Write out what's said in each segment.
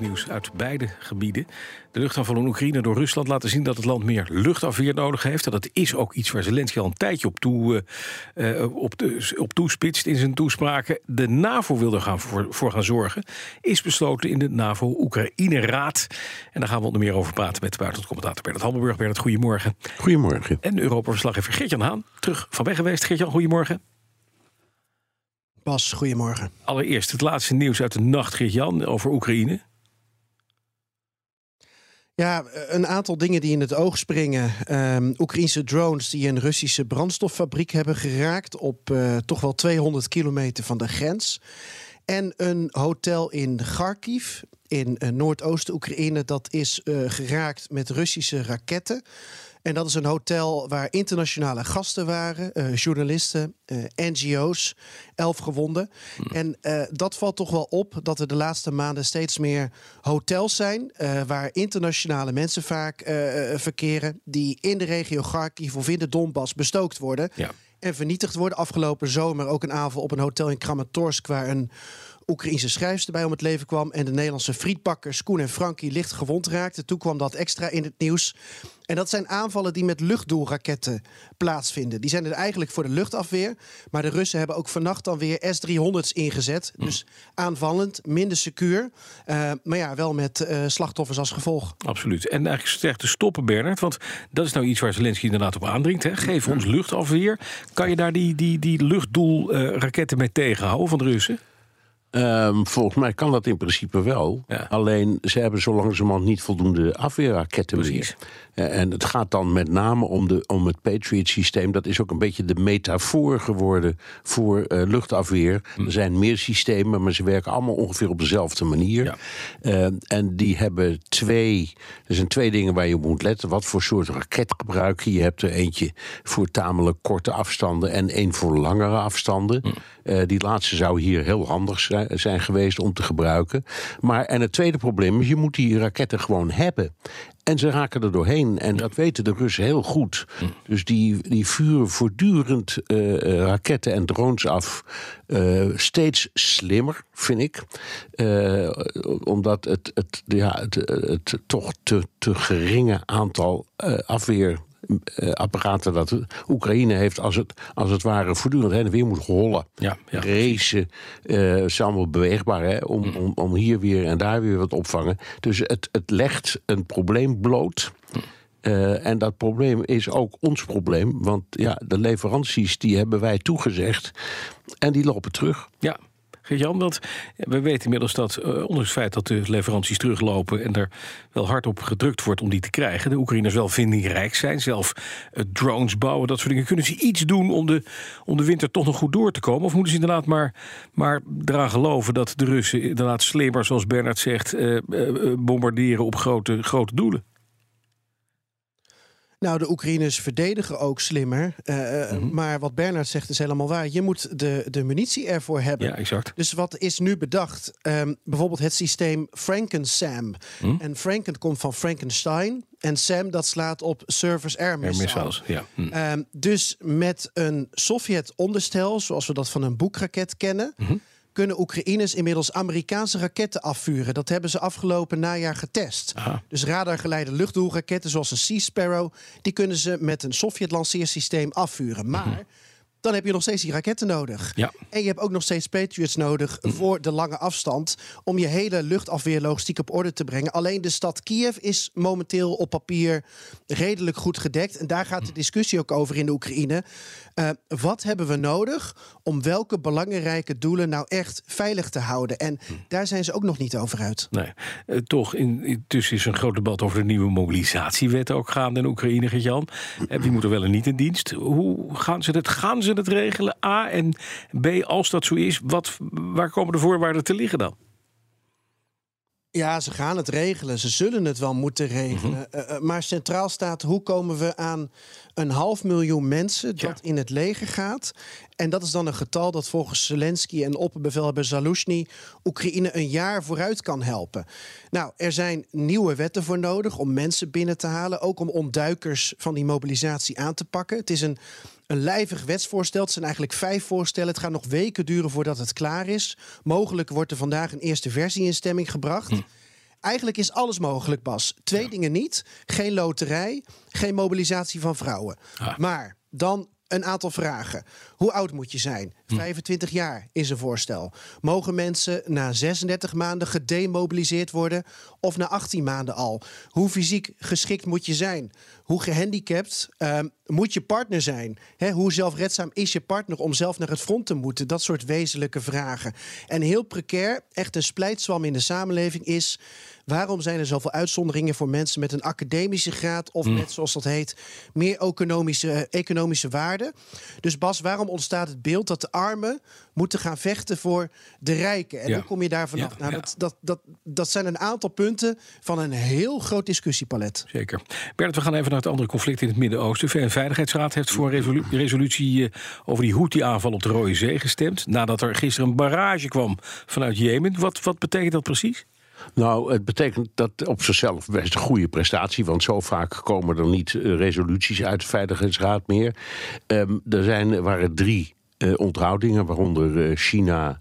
oorlogsnieuws uit beide gebieden. De luchtaanval in Oekraïne door Rusland laten zien dat het land meer luchtafweer nodig heeft. En dat is ook iets waar Zelensky al een tijdje op, toe, uh, op, de, op toespitst in zijn toespraken. De NAVO wil er gaan voor, voor gaan zorgen. Is besloten in de NAVO-Oekraïne-raad. En daar gaan we onder meer over praten met de buitenlandcommentator Bernard Hammelburg. Bernard, goedemorgen. Goedemorgen. En Europa-verslaggever Geert-Jan Haan. Terug van weg geweest. Geert-Jan, goedemorgen. Bas, goedemorgen. Allereerst het laatste nieuws uit de nacht, Geert-Jan, over Oekraïne. Ja, een aantal dingen die in het oog springen. Um, Oekraïnse drones die een Russische brandstoffabriek hebben geraakt op uh, toch wel 200 kilometer van de grens. En een hotel in Kharkiv in uh, Noordoosten Oekraïne dat is uh, geraakt met Russische raketten. En dat is een hotel waar internationale gasten waren, uh, journalisten, uh, NGO's, elf gewonden. Mm. En uh, dat valt toch wel op dat er de laatste maanden steeds meer hotels zijn waar internationale mensen vaak verkeren, die in de regio Kharkiv of in de Donbass bestookt worden. Ja. En vernietigd worden. Afgelopen zomer ook een avond op een hotel in Kramatorsk waar een Oekraïnse schrijfster bij om het leven kwam. En de Nederlandse frietbakkers Koen en Frankie licht gewond raakten. Toen kwam dat extra in het nieuws. En dat zijn aanvallen die met luchtdoelraketten plaatsvinden. Die zijn er eigenlijk voor de luchtafweer. Maar de Russen hebben ook vannacht dan weer S-300's ingezet. Dus aanvallend, minder secuur. Uh, maar ja, wel met uh, slachtoffers als gevolg. Absoluut. En eigenlijk zeg te stoppen, Bernard. Want dat is nou iets waar Zelensky inderdaad op aandringt. Hè? Geef ons luchtafweer. Kan je daar die, die, die luchtdoelraketten mee tegenhouden van de Russen? Um, volgens mij kan dat in principe wel. Ja. Alleen ze hebben zo langzamerhand niet voldoende afweerraketten meer. En het gaat dan met name om, de, om het Patriot-systeem. Dat is ook een beetje de metafoor geworden voor uh, luchtafweer. Hm. Er zijn meer systemen, maar ze werken allemaal ongeveer op dezelfde manier. Ja. Uh, en die hebben twee. Er zijn twee dingen waar je op moet letten. Wat voor soort raket gebruik je? Je hebt er eentje voor tamelijk korte afstanden en één voor langere afstanden. Hm. Uh, die laatste zou hier heel handig zijn geweest om te gebruiken. Maar en het tweede probleem is, je moet die raketten gewoon hebben. En ze raken er doorheen. En dat weten de Russen heel goed. Dus die, die vuren voortdurend uh, raketten en drones af. Uh, steeds slimmer, vind ik. Omdat het, het, ja, het, het, toch te, te geringe aantal afweer apparaten dat Oekraïne heeft, als het, als het ware voortdurend heen en weer moet rollen. Ja, ja. Racen, uh, is allemaal beweegbaar, hè, om, mm. om, om hier weer en daar weer wat opvangen. Dus het, het legt een probleem bloot. Uh, en dat probleem is ook ons probleem. Want ja, de leveranties die hebben wij toegezegd. En die lopen terug. Ja, Jan, want we weten inmiddels dat, uh, ondanks het feit dat de leveranties teruglopen en er wel hard op gedrukt wordt om die te krijgen, de Oekraïners wel vindingrijk zijn, zelf uh, drones bouwen, dat soort dingen. Kunnen ze iets doen om de, om de winter toch nog goed door te komen? Of moeten ze inderdaad maar, maar eraan geloven dat de Russen inderdaad slimmer, zoals Bernard zegt, uh, bombarderen op grote, grote doelen? Nou, de Oekraïners verdedigen ook slimmer. Uh, mm-hmm. Maar wat Bernard zegt is helemaal waar. Je moet de, de munitie ervoor hebben. Ja, exact. Dus wat is nu bedacht? Um, bijvoorbeeld het systeem Frankensam. Mm? En Franken komt van Frankenstein. En Sam, dat slaat op Service Air Missiles. Air missiles ja. Hm. Um, dus met een Sovjet-onderstel, zoals we dat van een boekraket kennen... Mm-hmm kunnen Oekraïners inmiddels Amerikaanse raketten afvuren. Dat hebben ze afgelopen najaar getest. Aha. Dus radargeleide luchtdoelraketten zoals een Sea Sparrow... die kunnen ze met een Sovjet-lanceersysteem afvuren. Maar... Mhm dan heb je nog steeds die raketten nodig. Ja. En je hebt ook nog steeds Patriots nodig mm. voor de lange afstand. om je hele luchtafweerlogistiek op orde te brengen. Alleen de stad Kiev is momenteel op papier redelijk goed gedekt. En daar gaat de discussie ook over in de Oekraïne. Uh, wat hebben we nodig om welke belangrijke doelen nou echt veilig te houden? En mm. daar zijn ze ook nog niet over uit. Nee, uh, toch, in, intussen is een groot debat over de nieuwe mobilisatiewet ook gaande in Oekraïne, Jan. Uh, wie moet er wel en niet in dienst? Hoe gaan ze het? Gaan ze het regelen? A en B, als dat zo is, wat, waar komen de voorwaarden te liggen dan? Ja, ze gaan het regelen. Ze zullen het wel moeten regelen. Mhm. Eh, eh, maar centraal staat hoe komen we aan een half miljoen mensen dat in het leger gaat. En dat is dan een getal dat volgens Zelensky en opperbevelhebber Zaluzhny Oekraïne een jaar vooruit kan helpen. Nou, er zijn nieuwe wetten voor nodig om mensen binnen te halen. Ook om ontduikers van die mobilisatie aan te pakken. Het is een een lijvig wetsvoorstel. Het zijn eigenlijk vijf voorstellen. Het gaat nog weken duren voordat het klaar is. Mogelijk wordt er vandaag een eerste versie in stemming gebracht. Hm. Eigenlijk is alles mogelijk, Bas. Twee dingen niet. Geen loterij, geen mobilisatie van vrouwen. Ah. Maar dan een aantal vragen. Hoe oud moet je zijn? 25 hm. jaar is een voorstel. Mogen mensen na 36 maanden gedemobiliseerd worden of na 18 maanden al? Hoe fysiek geschikt moet je zijn? Hoe gehandicapt uh, moet je partner zijn? hoe zelfredzaam is je partner om zelf naar het front te moeten? Dat soort wezenlijke vragen. En heel precair, echt een splijtswam in de samenleving is... Waarom zijn er zoveel uitzonderingen voor mensen met een academische graad of mm. net zoals dat heet, meer economische, economische waarde? Dus Bas, waarom ontstaat het beeld dat de armen moeten gaan vechten voor de rijken? En hoe kom je daar vanaf? nou, Dat, dat, dat, dat zijn een aantal punten van een heel groot discussiepalet. Zeker. Bert, we gaan even naar het andere conflict in het Midden-Oosten. De VN-veiligheidsraad heeft voor een resolutie eh, over die Houthi-aanval op de Rode Zee gestemd. Nadat er gisteren een barrage kwam vanuit Jemen. Wat, wat betekent dat precies? Nou, het betekent dat op zichzelf best een goede prestatie. Want zo vaak komen er niet eh, resoluties uit de Veiligheidsraad meer. Um, er zijn, waren drie onthoudingen, waaronder China,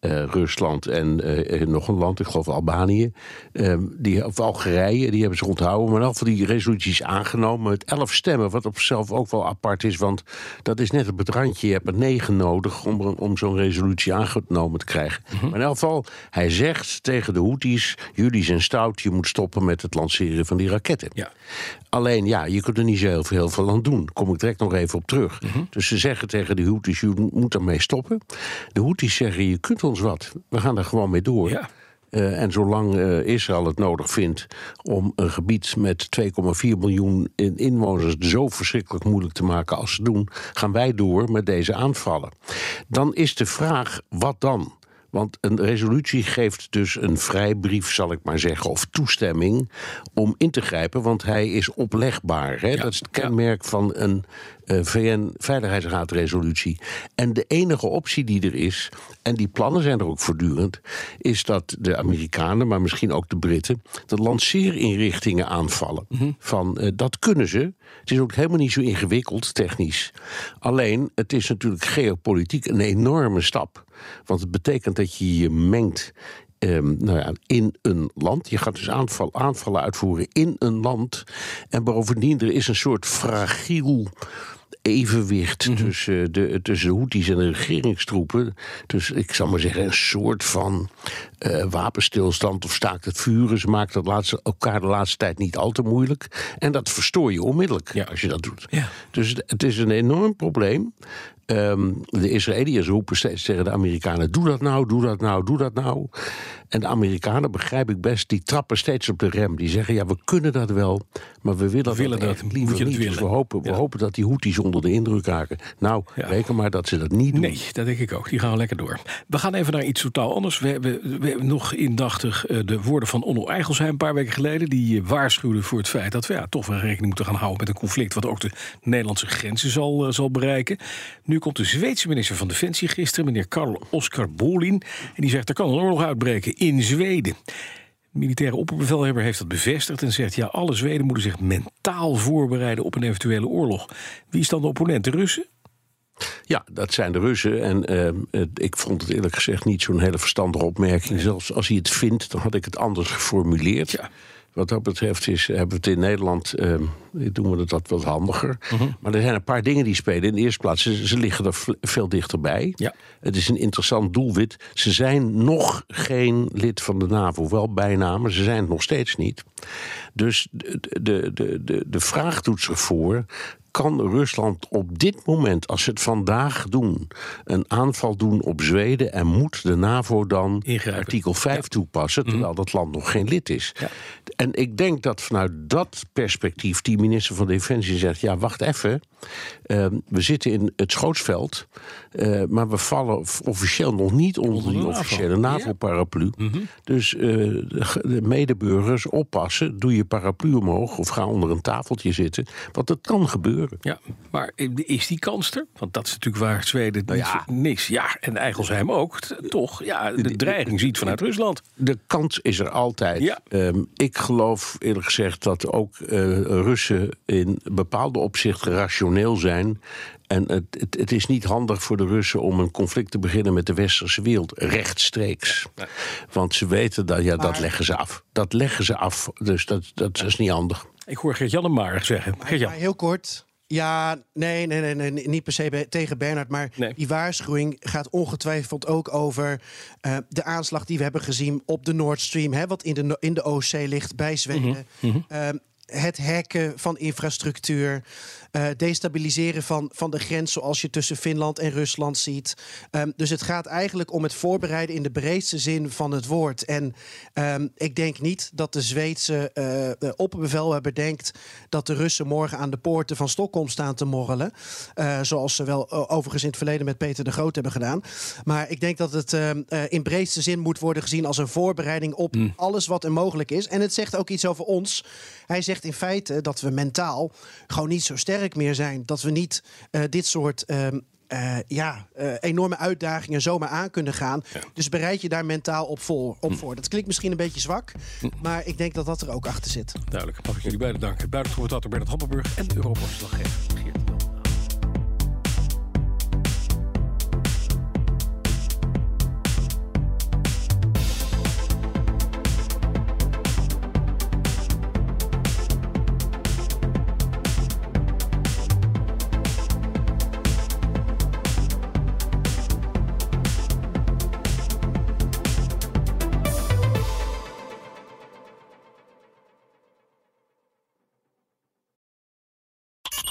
uh, Rusland en uh, nog een land, ik geloof Albanië. Uh, die, of Algerije, die hebben ze onthouden. Maar in van die resoluties aangenomen met elf stemmen. Wat op zichzelf ook wel apart is, want dat is net op het randje. Je hebt er negen nodig om, om zo'n resolutie aangenomen te krijgen. Mhm. Maar in elk geval, hij zegt tegen de Houthis: jullie zijn stout, je moet stoppen met het lanceren van die raketten. Ja. Alleen ja, je kunt er niet zo heel veel, heel aan doen. Daar kom ik direct nog even op terug. Mhm. Dus ze zeggen tegen de Houthis: je moet ermee stoppen. De Houthis zeggen: je kunt ons wat. We gaan er gewoon mee door. Ja. Uh, en zolang uh, Israël het nodig vindt om een gebied met 2,4 miljoen inwoners zo verschrikkelijk moeilijk te maken als ze doen, gaan wij door met deze aanvallen. Dan is de vraag: wat dan? Want een resolutie geeft dus een vrijbrief, zal ik maar zeggen, of toestemming om in te grijpen, want hij is oplegbaar. Hè? dat is het kenmerk van een uh, eh, VN-veiligheidsraadresolutie. En de enige optie die er is, en die plannen zijn er ook voortdurend, is dat de Amerikanen, maar misschien ook de Britten, de lanceerinrichtingen aanvallen. Mhm. Van uh, dat kunnen ze. Het is ook helemaal niet zo ingewikkeld technisch. Alleen, het is natuurlijk geopolitiek een enorme stap. Want het betekent dat je je mengt Um, nou ja, in een land. Je gaat dus aanval, aanvallen uitvoeren in een land. En bovendien, er is een soort fragiel evenwicht mhm. tussen, de, tussen de Houthis en de regeringstroepen. Dus ik zal maar zeggen, een soort van uh, wapenstilstand of staakt het vuren. Ze maken dat laatste, elkaar de laatste tijd niet al te moeilijk. En dat verstoor je onmiddellijk als je dat doet. Ja. Dus het is een enorm probleem. Um, de Israëliërs roepen steeds tegen de Amerikanen: doe dat nou, doe dat nou, doe dat nou. En de Amerikanen, begrijp ik best, die trappen steeds op de rem. Die zeggen: ja, we kunnen dat wel, maar we willen, we willen dat, dat liever niet. Dus we hopen, we hopen dat die Houthis onder de indruk raken. Nou, ja. reken maar dat ze dat niet doen. Nee, dat denk ik ook. Die gaan lekker door. We gaan even naar iets totaal anders. We hebben, we hebben nog indachtig uh, de woorden van Onno Eigelsheim een paar weken geleden. Die uh, waarschuwde voor het feit dat we ja, toch wel rekening moeten gaan houden met een conflict. wat ook de Nederlandse grenzen zal, uh, zal bereiken. Nu nu komt de Zweedse minister van Defensie gisteren, meneer Karl Oskar Bolin. En die zegt er kan een oorlog uitbreken in Zweden. De militaire opperbevelhebber heeft dat bevestigd en zegt: ja, alle Zweden moeten zich mentaal voorbereiden op een eventuele oorlog. Wie is dan de opponent? De Russen? Ja, dat zijn de Russen. En uh, ik vond het eerlijk gezegd niet zo'n hele verstandige opmerking. Zelfs als hij het vindt, dan had ik het anders geformuleerd. Ja. Wat dat betreft is, hebben we het in Nederland, doen we dat wat handiger. Mhm. Maar er zijn een paar dingen die spelen. In de eerste plaats, ze, ze liggen er veel dichterbij. Ja. Het is een interessant doelwit. Ze zijn nog geen lid van de NAVO, wel bijna, maar ze zijn het nog steeds niet. Dus de, de, de, de, de vraag doet zich voor: kan Rusland op dit moment, als ze het vandaag doen, een aanval doen op Zweden en moet de NAVO dan artikel 5 toepassen, mhm. terwijl dat land nog geen lid is? Ja. En ik denk dat vanuit dat perspectief die minister van Defensie zegt: ja, wacht even. Ehm, we zitten in het schootsveld. Uh, maar we vallen officieel nog niet onder, die officiële NAVO-paraplu. Mhm. Dus uh, de medeburgers oppassen. Doe je paraplu omhoog of ga onder een tafeltje zitten. Want dat kan gebeuren. Ja, maar is die kans er? Want dat is natuurlijk waar Zweden nou ja. niks. Ja, en Eigelsheim ook. Toch, ja, de dreiging ziet vanuit Rusland. De kans is er altijd. Ja. Um, ik geloof eerlijk gezegd dat ook uh, Russen in bepaalde opzichten rationeel zijn. En het, het, het, is niet handig voor de Russen om een conflict te beginnen met de westerse wereld rechtstreeks. Want ze weten dat, ja, dat leggen ze af. Dat leggen ze af. Dus dat, dat is niet handig. Ik hoor Gert-Jan maar zeggen. Gert-Jan. Heel kort. Ja, nee, nee, nee, nee, niet per se tegen Bernard. Maar die waarschuwing gaat ongetwijfeld ook over uh, de aanslag die we hebben gezien op de Nord Stream. Hè, wat in de, in de Oostzee ligt bij Zweden. Mm -hmm. uh, het hacken van infrastructuur. Uh, destabiliseren van, van de grens zoals je tussen Finland en Rusland ziet. Um, dus het gaat eigenlijk om het voorbereiden in de breedste zin van het woord. En um, ik denk niet dat de Zweedse uh, opperbevelhebber denkt dat de Russen morgen aan de poorten van Stockholm staan te morrelen. Uh, zoals ze wel overigens in het verleden met Peter de Groot hebben gedaan. Maar ik denk dat het uh, in breedste zin moet worden gezien als een voorbereiding op mm. alles wat er mogelijk is. En het zegt ook iets over ons. Hij zegt in feite dat we mentaal gewoon niet zo sterk meer zijn. Dat we niet uh, dit soort uh, uh, ja, uh, enorme uitdagingen zomaar aan kunnen gaan. Ja. Dus bereid je daar mentaal op, voor, op hm. voor. Dat klinkt misschien een beetje zwak, hm. maar ik denk dat dat er ook achter zit. Duidelijk. Mag ik jullie beiden danken. Buitengewoord Bernard Hammelburg en Europa-verslaggever Geert